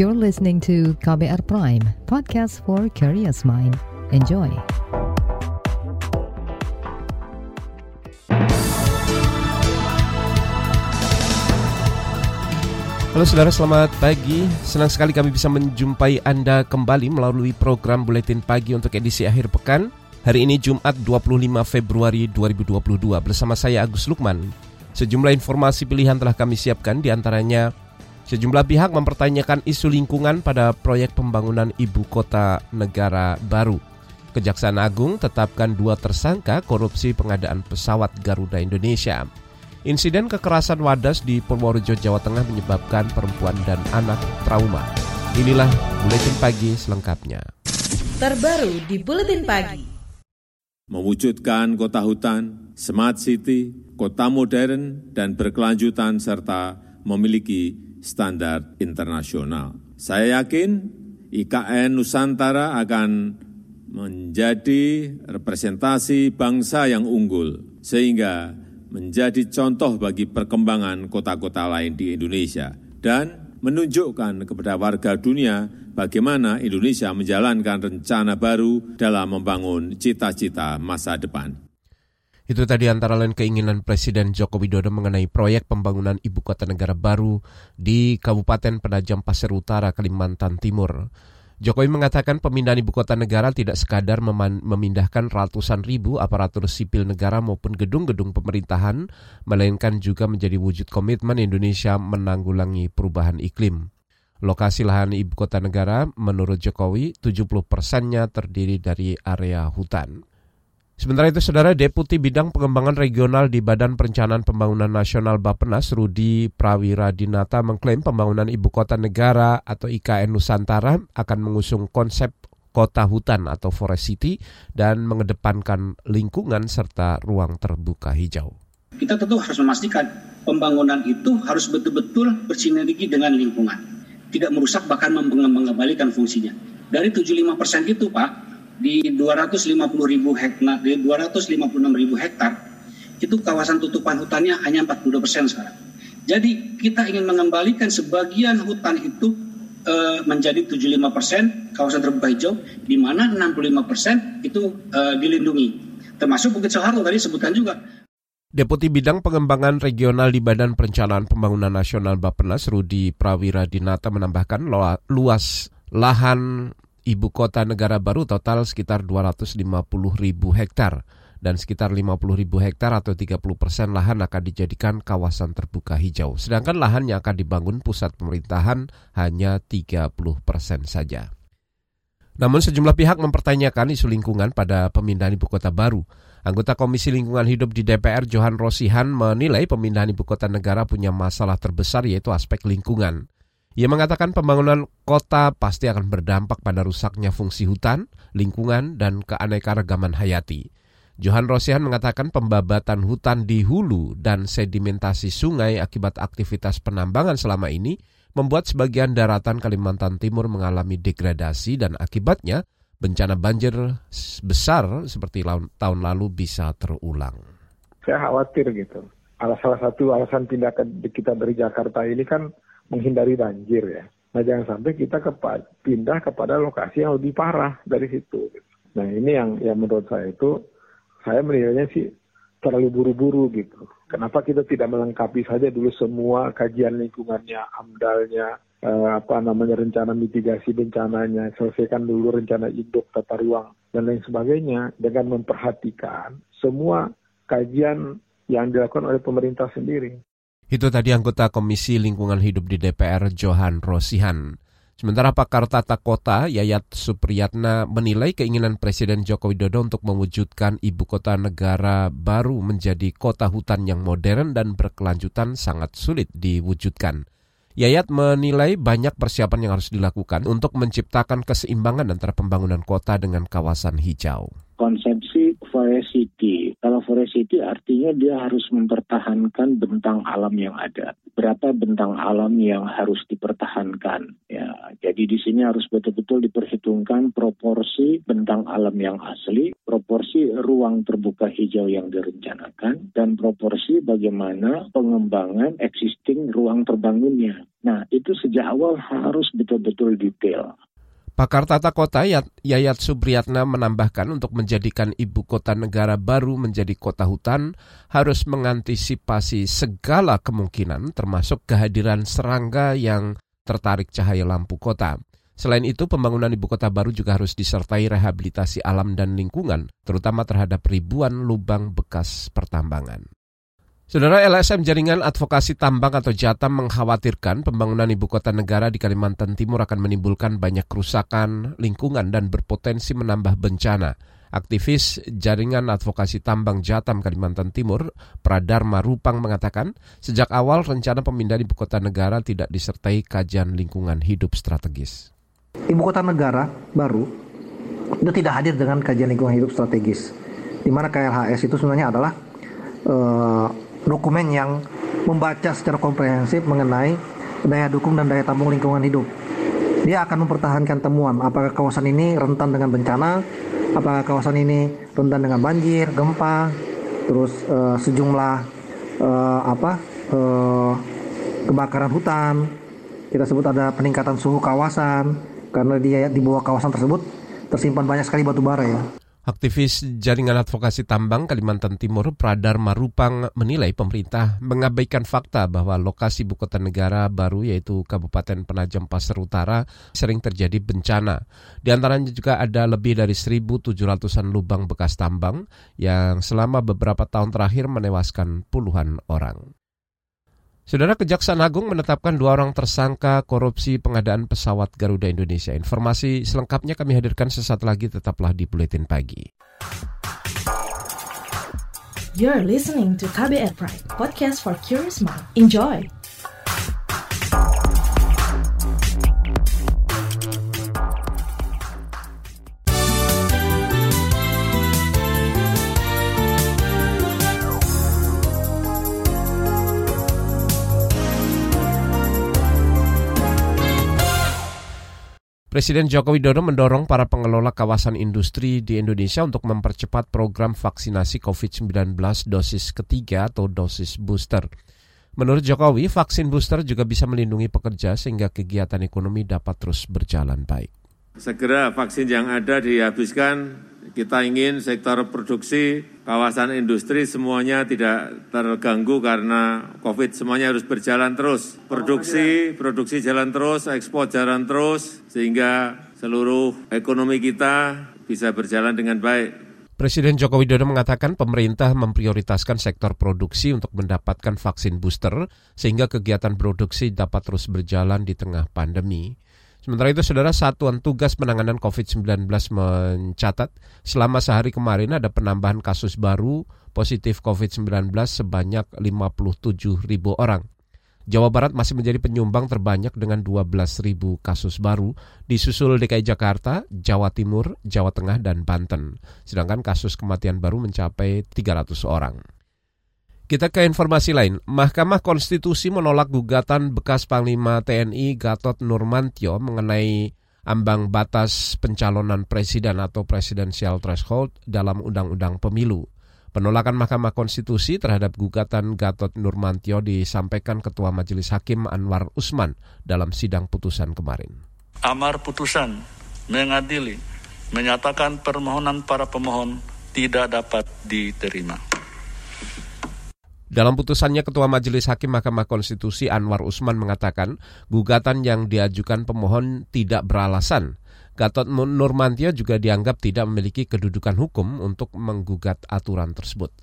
You're listening to KBR Prime, podcast for curious mind. Enjoy. Halo saudara, selamat pagi. Senang sekali kami bisa menjumpai Anda kembali melalui program Buletin Pagi untuk edisi akhir pekan. Hari ini Jumat 25 Februari 2022 bersama saya Agus Lukman. Sejumlah informasi pilihan telah kami siapkan di antaranya sejumlah pihak mempertanyakan isu lingkungan pada proyek pembangunan ibu kota negara baru. Kejaksaan Agung tetapkan dua tersangka korupsi pengadaan pesawat Garuda Indonesia. Insiden kekerasan wadas di Purworejo, Jawa Tengah menyebabkan perempuan dan anak trauma. Inilah Buletin Pagi selengkapnya. Terbaru di Buletin Pagi. Mewujudkan kota hutan, smart city, kota modern, dan berkelanjutan serta memiliki standar internasional. Saya yakin IKN Nusantara akan menjadi representasi bangsa yang unggul, sehingga menjadi contoh bagi perkembangan kota-kota lain di Indonesia dan menunjukkan kepada warga dunia bagaimana Indonesia menjalankan rencana baru dalam membangun cita-cita masa depan. Itu tadi antara lain keinginan Presiden Joko Widodo mengenai proyek pembangunan ibu kota negara baru di Kabupaten Penajam Pasir Utara, Kalimantan Timur. Jokowi mengatakan pemindahan ibu kota negara tidak sekadar memindahkan ratusan ribu aparatur sipil negara maupun gedung-gedung pemerintahan, melainkan juga menjadi wujud komitmen Indonesia menanggulangi perubahan iklim. Lokasi lahan ibu kota negara menurut Jokowi 70 persennya terdiri dari area hutan. Sementara itu, Saudara Deputi Bidang Pengembangan Regional di Badan Perencanaan Pembangunan Nasional Bapenas, Rudi Prawira Dinata mengklaim pembangunan ibu kota negara atau IKN Nusantara akan mengusung konsep kota hutan atau forest city dan mengedepankan lingkungan serta ruang terbuka hijau. Kita tentu harus memastikan pembangunan itu harus betul-betul bersinergi dengan lingkungan. Tidak merusak bahkan mengembalikan fungsinya. Dari 75 persen itu Pak, di 250 ribu hektar, di 256 ribu hektar, itu kawasan tutupan hutannya hanya 42 persen sekarang. Jadi kita ingin mengembalikan sebagian hutan itu e, menjadi 75 persen kawasan terbuka hijau, di mana 65 persen itu e, dilindungi. Termasuk Bukit Soeharto tadi sebutkan juga. Deputi Bidang Pengembangan Regional di Badan Perencanaan Pembangunan Nasional Bappenas, Rudi Prawira Dinata menambahkan luas lahan ibu kota negara baru total sekitar 250 ribu hektar dan sekitar 50 ribu hektar atau 30 persen lahan akan dijadikan kawasan terbuka hijau. Sedangkan lahan yang akan dibangun pusat pemerintahan hanya 30 persen saja. Namun sejumlah pihak mempertanyakan isu lingkungan pada pemindahan ibu kota baru. Anggota Komisi Lingkungan Hidup di DPR Johan Rosihan menilai pemindahan ibu kota negara punya masalah terbesar yaitu aspek lingkungan. Ia mengatakan pembangunan kota pasti akan berdampak pada rusaknya fungsi hutan, lingkungan, dan keanekaragaman hayati. Johan Rosihan mengatakan pembabatan hutan di hulu dan sedimentasi sungai akibat aktivitas penambangan selama ini membuat sebagian daratan Kalimantan Timur mengalami degradasi dan akibatnya bencana banjir besar seperti tahun lalu bisa terulang. Saya khawatir gitu. Salah satu alasan tindakan kita dari Jakarta ini kan menghindari banjir ya. Nah jangan sampai kita kepa pindah kepada lokasi yang lebih parah dari situ. Nah ini yang yang menurut saya itu saya menilainya sih terlalu buru-buru gitu. Kenapa kita tidak melengkapi saja dulu semua kajian lingkungannya, amdalnya, eh, apa namanya rencana mitigasi bencananya, selesaikan dulu rencana induk tata ruang dan lain sebagainya dengan memperhatikan semua kajian yang dilakukan oleh pemerintah sendiri. Itu tadi anggota Komisi Lingkungan Hidup di DPR Johan Rosihan. Sementara pakar tata kota Yayat Supriyatna menilai keinginan Presiden Joko Widodo untuk mewujudkan ibu kota negara baru menjadi kota hutan yang modern dan berkelanjutan sangat sulit diwujudkan. Yayat menilai banyak persiapan yang harus dilakukan untuk menciptakan keseimbangan antara pembangunan kota dengan kawasan hijau. Konsepsi forest voracity. Kalau voracity artinya dia harus mempertahankan bentang alam yang ada. Berapa bentang alam yang harus dipertahankan? Ya, jadi di sini harus betul-betul diperhitungkan proporsi bentang alam yang asli, proporsi ruang terbuka hijau yang direncanakan, dan proporsi bagaimana pengembangan existing ruang terbangunnya. Nah, itu sejak awal harus betul-betul detail. Pakar tata kota Yayat Supriyatna menambahkan untuk menjadikan ibu kota negara baru menjadi kota hutan harus mengantisipasi segala kemungkinan termasuk kehadiran serangga yang tertarik cahaya lampu kota. Selain itu, pembangunan ibu kota baru juga harus disertai rehabilitasi alam dan lingkungan, terutama terhadap ribuan lubang bekas pertambangan. Saudara LSM Jaringan Advokasi Tambang atau Jatam mengkhawatirkan pembangunan ibu kota negara di Kalimantan Timur akan menimbulkan banyak kerusakan lingkungan dan berpotensi menambah bencana. Aktivis Jaringan Advokasi Tambang Jatam Kalimantan Timur, Pradharma Rupang mengatakan, sejak awal rencana pemindahan ibu kota negara tidak disertai kajian lingkungan hidup strategis. Ibu kota negara baru itu tidak hadir dengan kajian lingkungan hidup strategis, di mana KLHS itu sebenarnya adalah uh, dokumen yang membaca secara komprehensif mengenai daya dukung dan daya tampung lingkungan hidup. Dia akan mempertahankan temuan apakah kawasan ini rentan dengan bencana, apakah kawasan ini rentan dengan banjir, gempa, terus uh, sejumlah uh, apa uh, kebakaran hutan. Kita sebut ada peningkatan suhu kawasan karena dia di bawah kawasan tersebut tersimpan banyak sekali batu bara ya. Aktivis Jaringan Advokasi Tambang Kalimantan Timur Pradar Marupang menilai pemerintah mengabaikan fakta bahwa lokasi ibu kota negara baru yaitu Kabupaten Penajam Pasir Utara sering terjadi bencana. Di antaranya juga ada lebih dari 1.700an lubang bekas tambang yang selama beberapa tahun terakhir menewaskan puluhan orang. Saudara Kejaksaan Agung menetapkan dua orang tersangka korupsi pengadaan pesawat Garuda Indonesia. Informasi selengkapnya kami hadirkan sesaat lagi tetaplah di Buletin Pagi. You're listening to KBR Pride, podcast for curious mind. Enjoy! Presiden Joko Widodo mendorong para pengelola kawasan industri di Indonesia untuk mempercepat program vaksinasi COVID-19 dosis ketiga atau dosis booster. Menurut Jokowi, vaksin booster juga bisa melindungi pekerja sehingga kegiatan ekonomi dapat terus berjalan baik. Segera vaksin yang ada dihabiskan kita ingin sektor produksi, kawasan industri semuanya tidak terganggu karena COVID. Semuanya harus berjalan terus. Produksi, produksi jalan terus, ekspor jalan terus, sehingga seluruh ekonomi kita bisa berjalan dengan baik. Presiden Joko Widodo mengatakan pemerintah memprioritaskan sektor produksi untuk mendapatkan vaksin booster sehingga kegiatan produksi dapat terus berjalan di tengah pandemi. Sementara itu, saudara Satuan Tugas Penanganan COVID-19 mencatat selama sehari kemarin ada penambahan kasus baru positif COVID-19 sebanyak 57 ribu orang. Jawa Barat masih menjadi penyumbang terbanyak dengan 12 ribu kasus baru, disusul DKI Jakarta, Jawa Timur, Jawa Tengah, dan Banten. Sedangkan kasus kematian baru mencapai 300 orang. Kita ke informasi lain. Mahkamah Konstitusi menolak gugatan bekas Panglima TNI Gatot Nurmantio mengenai ambang batas pencalonan presiden atau presidential threshold dalam Undang-Undang Pemilu. Penolakan Mahkamah Konstitusi terhadap gugatan Gatot Nurmantio disampaikan Ketua Majelis Hakim Anwar Usman dalam sidang putusan kemarin. Amar putusan mengadili menyatakan permohonan para pemohon tidak dapat diterima. Dalam putusannya Ketua Majelis Hakim Mahkamah Konstitusi Anwar Usman mengatakan gugatan yang diajukan pemohon tidak beralasan. Gatot Nurmantio juga dianggap tidak memiliki kedudukan hukum untuk menggugat aturan tersebut.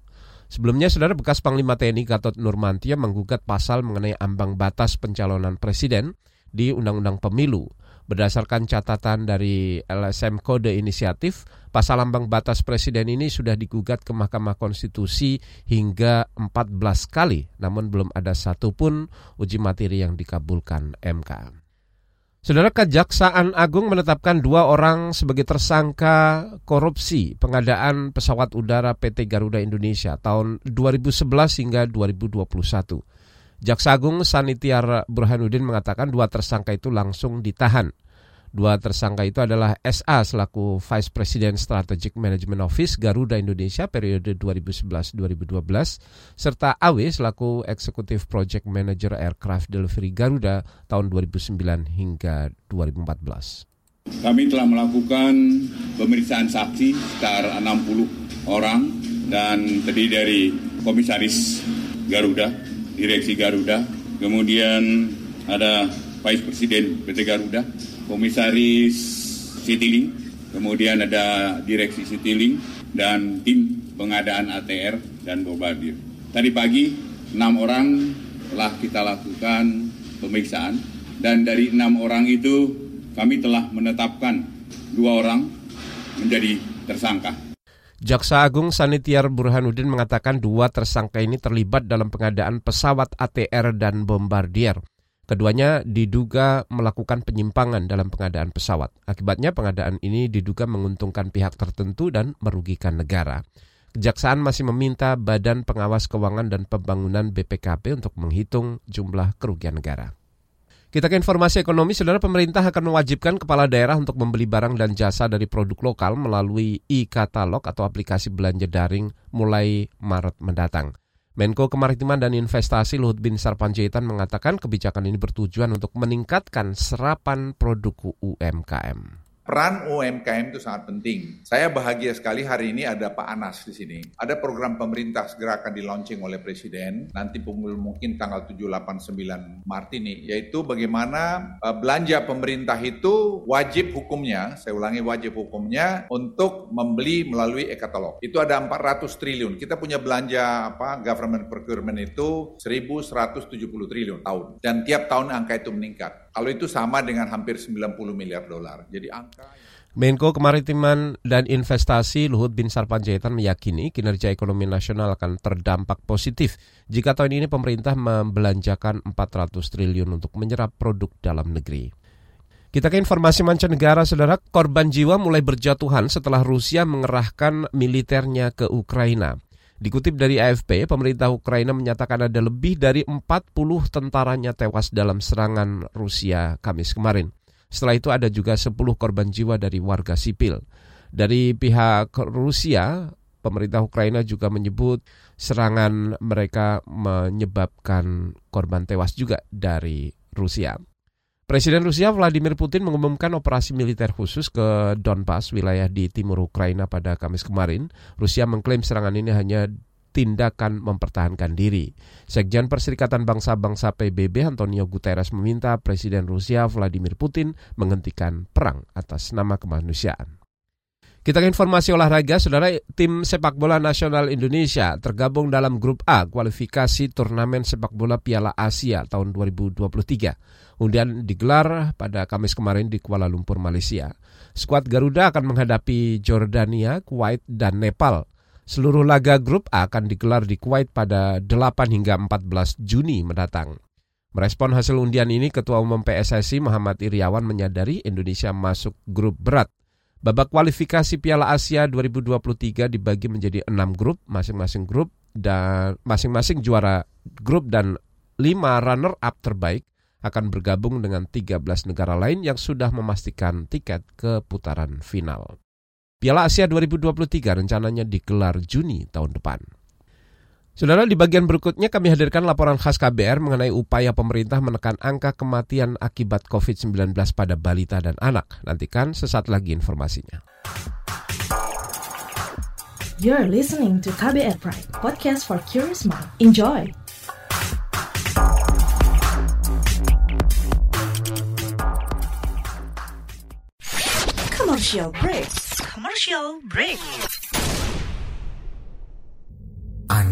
Sebelumnya, saudara bekas Panglima TNI Gatot Nurmantio menggugat pasal mengenai ambang batas pencalonan presiden di Undang-Undang Pemilu. Berdasarkan catatan dari LSM Kode Inisiatif, pasal lambang batas presiden ini sudah digugat ke Mahkamah Konstitusi hingga 14 kali, namun belum ada satupun uji materi yang dikabulkan MK. Saudara Kejaksaan Agung menetapkan dua orang sebagai tersangka korupsi pengadaan pesawat udara PT Garuda Indonesia tahun 2011 hingga 2021. Jaksa Agung Sanitiar Burhanuddin mengatakan dua tersangka itu langsung ditahan. Dua tersangka itu adalah SA selaku Vice President Strategic Management Office Garuda Indonesia periode 2011-2012 serta AW selaku Executive Project Manager Aircraft Delivery Garuda tahun 2009 hingga 2014. Kami telah melakukan pemeriksaan saksi sekitar 60 orang dan terdiri dari Komisaris Garuda, Direksi Garuda, kemudian ada Vice Presiden PT Garuda, Komisaris Citylink, kemudian ada Direksi Citylink, dan tim pengadaan ATR dan Bombardier. Tadi pagi, enam orang telah kita lakukan pemeriksaan, dan dari enam orang itu kami telah menetapkan dua orang menjadi tersangka. Jaksa Agung Sanitiar Burhanuddin mengatakan dua tersangka ini terlibat dalam pengadaan pesawat ATR dan Bombardier. Keduanya diduga melakukan penyimpangan dalam pengadaan pesawat. Akibatnya pengadaan ini diduga menguntungkan pihak tertentu dan merugikan negara. Kejaksaan masih meminta Badan Pengawas Keuangan dan Pembangunan BPKP untuk menghitung jumlah kerugian negara. Kita ke informasi ekonomi, saudara pemerintah akan mewajibkan kepala daerah untuk membeli barang dan jasa dari produk lokal melalui e-katalog atau aplikasi belanja daring mulai Maret mendatang. Menko Kemaritiman dan Investasi Luhut Bin Sarpanjaitan mengatakan kebijakan ini bertujuan untuk meningkatkan serapan produk UMKM. Peran UMKM itu sangat penting. Saya bahagia sekali hari ini ada Pak Anas di sini. Ada program pemerintah segera akan di launching oleh Presiden nanti pukul mungkin tanggal 7, 8, 9 Maret ini yaitu bagaimana uh, belanja pemerintah itu wajib hukumnya, saya ulangi wajib hukumnya untuk membeli melalui e-katalog. Itu ada 400 triliun. Kita punya belanja apa government procurement itu 1170 triliun tahun dan tiap tahun angka itu meningkat. Kalau itu sama dengan hampir 90 miliar dolar. Jadi angka Menko Kemaritiman dan Investasi Luhut Bin Sarpanjaitan meyakini kinerja ekonomi nasional akan terdampak positif jika tahun ini pemerintah membelanjakan 400 triliun untuk menyerap produk dalam negeri. Kita ke informasi mancanegara, saudara. Korban jiwa mulai berjatuhan setelah Rusia mengerahkan militernya ke Ukraina. Dikutip dari AFP, pemerintah Ukraina menyatakan ada lebih dari 40 tentaranya tewas dalam serangan Rusia Kamis kemarin. Setelah itu ada juga 10 korban jiwa dari warga sipil. Dari pihak Rusia, pemerintah Ukraina juga menyebut serangan mereka menyebabkan korban tewas juga dari Rusia. Presiden Rusia Vladimir Putin mengumumkan operasi militer khusus ke Donbas, wilayah di timur Ukraina pada Kamis kemarin. Rusia mengklaim serangan ini hanya tindakan mempertahankan diri. Sekjen Perserikatan Bangsa-Bangsa PBB Antonio Guterres meminta Presiden Rusia Vladimir Putin menghentikan perang atas nama kemanusiaan. Kita ke informasi olahraga, saudara tim sepak bola nasional Indonesia tergabung dalam grup A kualifikasi turnamen sepak bola Piala Asia tahun 2023. Undian digelar pada Kamis kemarin di Kuala Lumpur, Malaysia. Skuad Garuda akan menghadapi Jordania, Kuwait, dan Nepal. Seluruh laga grup A akan digelar di Kuwait pada 8 hingga 14 Juni mendatang. Merespon hasil undian ini, Ketua Umum PSSI Muhammad Iriawan menyadari Indonesia masuk grup berat Babak kualifikasi Piala Asia 2023 dibagi menjadi enam grup, masing-masing grup dan masing-masing juara grup dan lima runner-up terbaik akan bergabung dengan 13 negara lain yang sudah memastikan tiket ke putaran final. Piala Asia 2023 rencananya digelar Juni tahun depan. Saudara, di bagian berikutnya kami hadirkan laporan khas KBR mengenai upaya pemerintah menekan angka kematian akibat COVID-19 pada balita dan anak. Nantikan sesaat lagi informasinya. You're listening to KBR Pride, podcast for curious mind. Enjoy! Commercial break. Commercial break.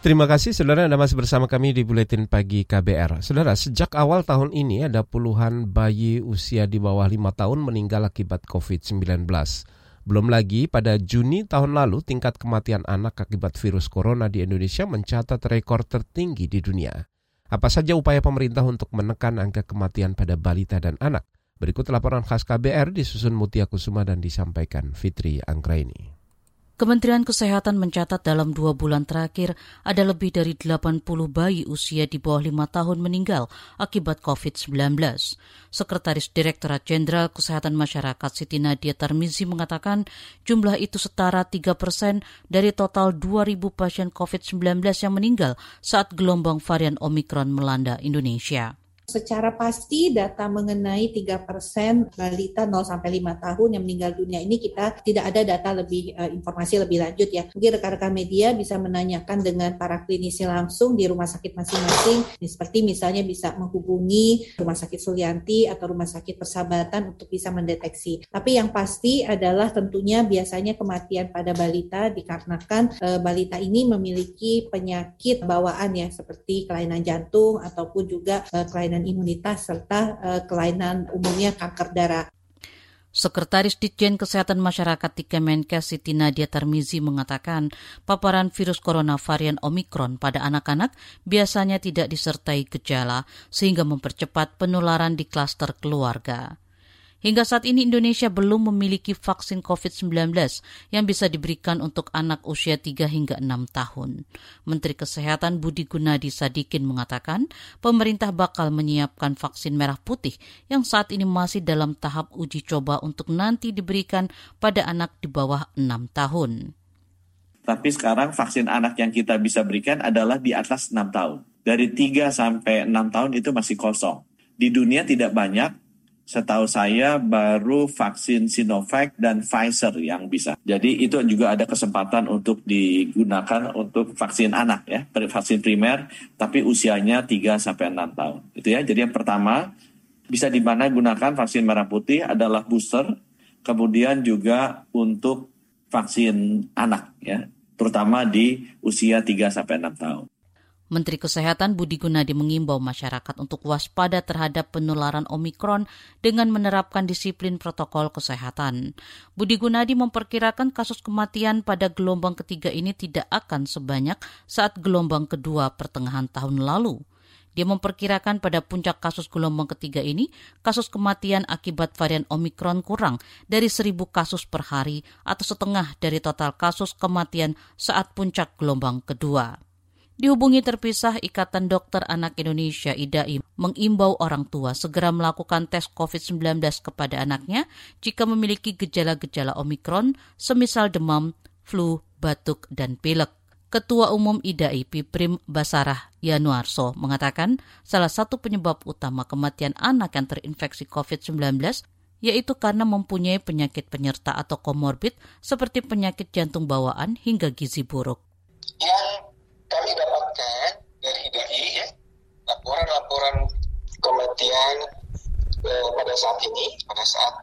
Terima kasih saudara Anda masih bersama kami di Buletin Pagi KBR. Saudara, sejak awal tahun ini ada puluhan bayi usia di bawah 5 tahun meninggal akibat COVID-19. Belum lagi pada Juni tahun lalu tingkat kematian anak akibat virus corona di Indonesia mencatat rekor tertinggi di dunia. Apa saja upaya pemerintah untuk menekan angka kematian pada balita dan anak? Berikut laporan khas KBR disusun Mutia Kusuma dan disampaikan Fitri Anggraini. Kementerian Kesehatan mencatat dalam dua bulan terakhir ada lebih dari 80 bayi usia di bawah lima tahun meninggal akibat COVID-19. Sekretaris Direktorat Jenderal Kesehatan Masyarakat Siti Nadia Tarmizi mengatakan jumlah itu setara 3 persen dari total 2.000 pasien COVID-19 yang meninggal saat gelombang varian Omikron melanda Indonesia. Secara pasti data mengenai 3% balita 0 sampai 5 tahun yang meninggal dunia ini kita tidak ada data lebih uh, informasi lebih lanjut ya. Mungkin rekan-rekan media bisa menanyakan dengan para klinisi langsung di rumah sakit masing-masing. Seperti misalnya bisa menghubungi rumah sakit Sulianti atau rumah sakit Persahabatan untuk bisa mendeteksi. Tapi yang pasti adalah tentunya biasanya kematian pada balita dikarenakan uh, balita ini memiliki penyakit bawaan ya seperti kelainan jantung ataupun juga uh, kelainan kelainan imunitas serta uh, kelainan umumnya kanker darah. Sekretaris Ditjen Kesehatan Masyarakat di Kemenkes Siti Nadia Tarmizi mengatakan paparan virus corona varian Omikron pada anak-anak biasanya tidak disertai gejala sehingga mempercepat penularan di klaster keluarga. Hingga saat ini Indonesia belum memiliki vaksin COVID-19 yang bisa diberikan untuk anak usia 3 hingga 6 tahun. Menteri Kesehatan Budi Gunadi Sadikin mengatakan pemerintah bakal menyiapkan vaksin merah putih yang saat ini masih dalam tahap uji coba untuk nanti diberikan pada anak di bawah 6 tahun. Tapi sekarang vaksin anak yang kita bisa berikan adalah di atas 6 tahun. Dari 3 sampai 6 tahun itu masih kosong. Di dunia tidak banyak setahu saya baru vaksin Sinovac dan Pfizer yang bisa. Jadi itu juga ada kesempatan untuk digunakan untuk vaksin anak ya, vaksin primer tapi usianya 3 sampai 6 tahun. Itu ya. Jadi yang pertama bisa di mana gunakan vaksin merah putih adalah booster, kemudian juga untuk vaksin anak ya, terutama di usia 3 sampai 6 tahun. Menteri Kesehatan Budi Gunadi mengimbau masyarakat untuk waspada terhadap penularan Omikron dengan menerapkan disiplin protokol kesehatan. Budi Gunadi memperkirakan kasus kematian pada gelombang ketiga ini tidak akan sebanyak saat gelombang kedua pertengahan tahun lalu. Dia memperkirakan pada puncak kasus gelombang ketiga ini, kasus kematian akibat varian Omikron kurang dari seribu kasus per hari atau setengah dari total kasus kematian saat puncak gelombang kedua. Dihubungi terpisah Ikatan Dokter Anak Indonesia IDAI mengimbau orang tua segera melakukan tes COVID-19 kepada anaknya jika memiliki gejala-gejala Omikron semisal demam, flu, batuk, dan pilek. Ketua Umum IDAI Piprim Basarah Yanuarso mengatakan salah satu penyebab utama kematian anak yang terinfeksi COVID-19 yaitu karena mempunyai penyakit penyerta atau komorbid seperti penyakit jantung bawaan hingga gizi buruk. Yang kematian eh, pada saat ini, pada saat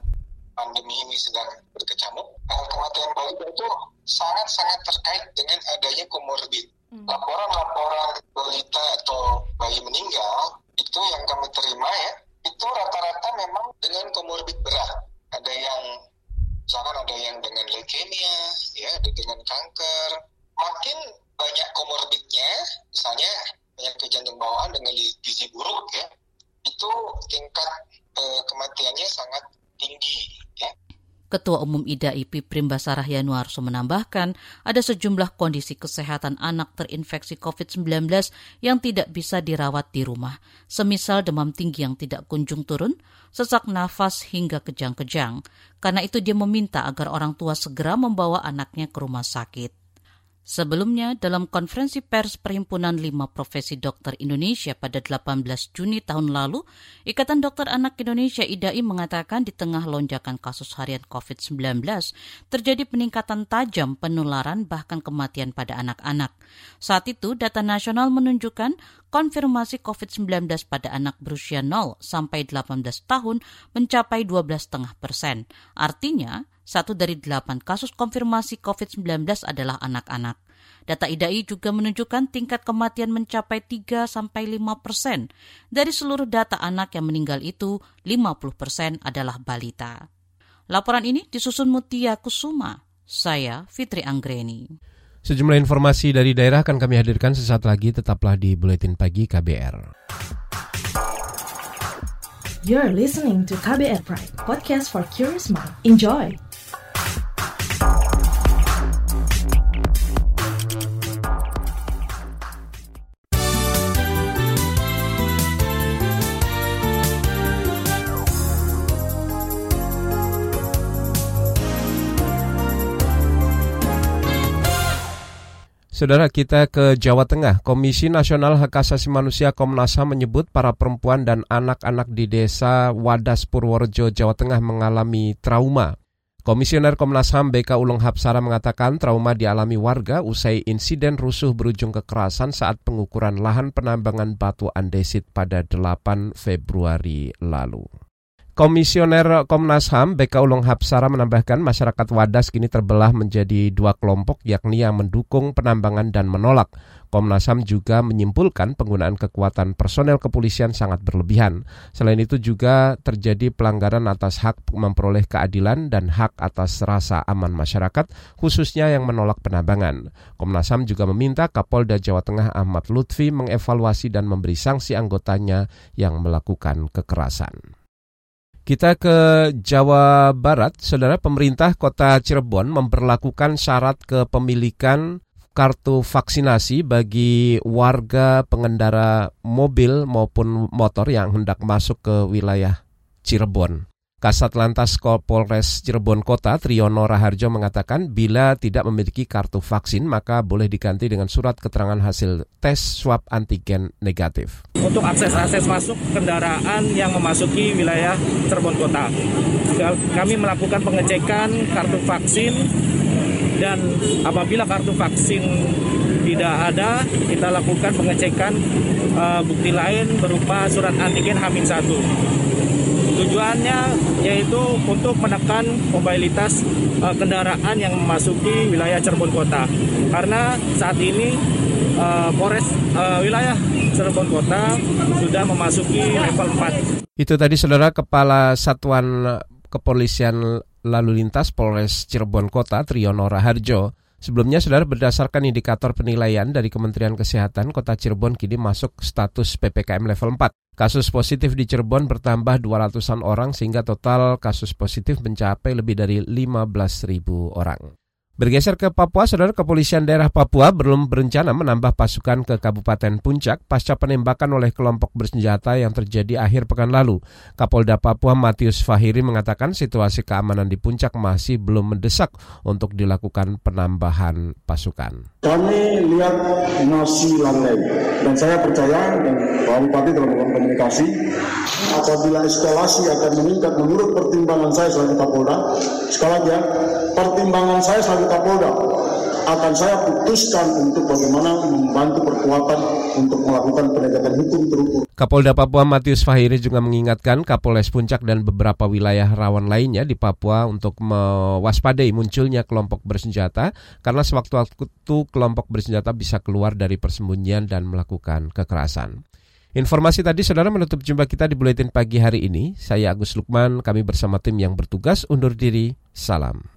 pandemi ini sedang berkecamuk, eh, kematian balita itu sangat-sangat terkait dengan adanya komorbid. Hmm. Laporan-laporan balita atau bayi meninggal itu yang kami terima ya, itu rata-rata memang dengan komorbid berat. Ada yang misalkan ada yang dengan leukemia, ya, ada dengan kanker. Makin banyak komorbidnya, misalnya penyakit jantung bawaan dengan gizi buruk ya, itu tingkat uh, kematiannya sangat tinggi ya. Ketua Umum IDAI Piprim Basarah Yanuarso menambahkan ada sejumlah kondisi kesehatan anak terinfeksi COVID-19 yang tidak bisa dirawat di rumah, semisal demam tinggi yang tidak kunjung turun, sesak nafas hingga kejang-kejang. Karena itu dia meminta agar orang tua segera membawa anaknya ke rumah sakit. Sebelumnya, dalam konferensi pers Perhimpunan Lima Profesi Dokter Indonesia pada 18 Juni tahun lalu, Ikatan Dokter Anak Indonesia IDAI mengatakan di tengah lonjakan kasus harian COVID-19, terjadi peningkatan tajam penularan bahkan kematian pada anak-anak. Saat itu, data nasional menunjukkan konfirmasi COVID-19 pada anak berusia 0 sampai 18 tahun mencapai 12,5 persen. Artinya, satu dari delapan kasus konfirmasi COVID-19 adalah anak-anak. Data IDAI juga menunjukkan tingkat kematian mencapai 3-5 persen. Dari seluruh data anak yang meninggal itu, 50 persen adalah balita. Laporan ini disusun Mutia Kusuma. Saya Fitri Anggreni. Sejumlah informasi dari daerah akan kami hadirkan sesaat lagi. Tetaplah di Buletin Pagi KBR. You're listening to KBR Pride, podcast for curious mind. Enjoy! Saudara kita ke Jawa Tengah, Komisi Nasional Hak Asasi Manusia Komnas HAM menyebut para perempuan dan anak-anak di desa Wadas Purworejo, Jawa Tengah mengalami trauma. Komisioner Komnas HAM BK Ulung Hapsara mengatakan trauma dialami warga usai insiden rusuh berujung kekerasan saat pengukuran lahan penambangan batu andesit pada 8 Februari lalu. Komisioner Komnas HAM BK Ulung Hapsara menambahkan masyarakat Wadas kini terbelah menjadi dua kelompok yakni yang mendukung penambangan dan menolak. Komnas HAM juga menyimpulkan penggunaan kekuatan personel kepolisian sangat berlebihan. Selain itu juga terjadi pelanggaran atas hak memperoleh keadilan dan hak atas rasa aman masyarakat khususnya yang menolak penambangan. Komnas HAM juga meminta Kapolda Jawa Tengah Ahmad Lutfi mengevaluasi dan memberi sanksi anggotanya yang melakukan kekerasan. Kita ke Jawa Barat, saudara pemerintah kota Cirebon memperlakukan syarat kepemilikan kartu vaksinasi bagi warga pengendara mobil maupun motor yang hendak masuk ke wilayah Cirebon. Kasat Lantas Polres Cirebon Kota Triyono Raharjo mengatakan bila tidak memiliki kartu vaksin maka boleh diganti dengan surat keterangan hasil tes swab antigen negatif. Untuk akses-akses masuk kendaraan yang memasuki wilayah Cirebon Kota, kami melakukan pengecekan kartu vaksin dan apabila kartu vaksin tidak ada, kita lakukan pengecekan uh, bukti lain berupa surat antigen Hamin 1. Tujuannya yaitu untuk menekan mobilitas uh, kendaraan yang memasuki wilayah Cirebon Kota. Karena saat ini uh, Polres uh, wilayah Cirebon Kota sudah memasuki level 4. Itu tadi Saudara Kepala Satuan Kepolisian Lalu Lintas Polres Cirebon Kota Triyono Raharjo Sebelumnya, saudara berdasarkan indikator penilaian dari Kementerian Kesehatan, Kota Cirebon kini masuk status PPKM level 4. Kasus positif di Cirebon bertambah 200-an orang sehingga total kasus positif mencapai lebih dari 15.000 orang. Bergeser ke Papua, saudara kepolisian daerah Papua belum berencana menambah pasukan ke Kabupaten Puncak pasca penembakan oleh kelompok bersenjata yang terjadi akhir pekan lalu. Kapolda Papua Matius Fahiri mengatakan situasi keamanan di Puncak masih belum mendesak untuk dilakukan penambahan pasukan. Kami lihat masih landai dan saya percaya dan Pak Bupati telah melakukan komunikasi apabila eskalasi akan meningkat menurut pertimbangan saya selaku Kapolda. Sekali lagi ya, pertimbangan saya selaku Kapolda akan saya putuskan untuk bagaimana membantu perkuatan untuk melakukan penegakan hukum terukur. Kapolda Papua Matius Fahiri juga mengingatkan Kapolres Puncak dan beberapa wilayah rawan lainnya di Papua untuk mewaspadai munculnya kelompok bersenjata karena sewaktu-waktu kelompok bersenjata bisa keluar dari persembunyian dan melakukan kekerasan. Informasi tadi saudara menutup jumpa kita di Buletin Pagi hari ini. Saya Agus Lukman, kami bersama tim yang bertugas undur diri. Salam.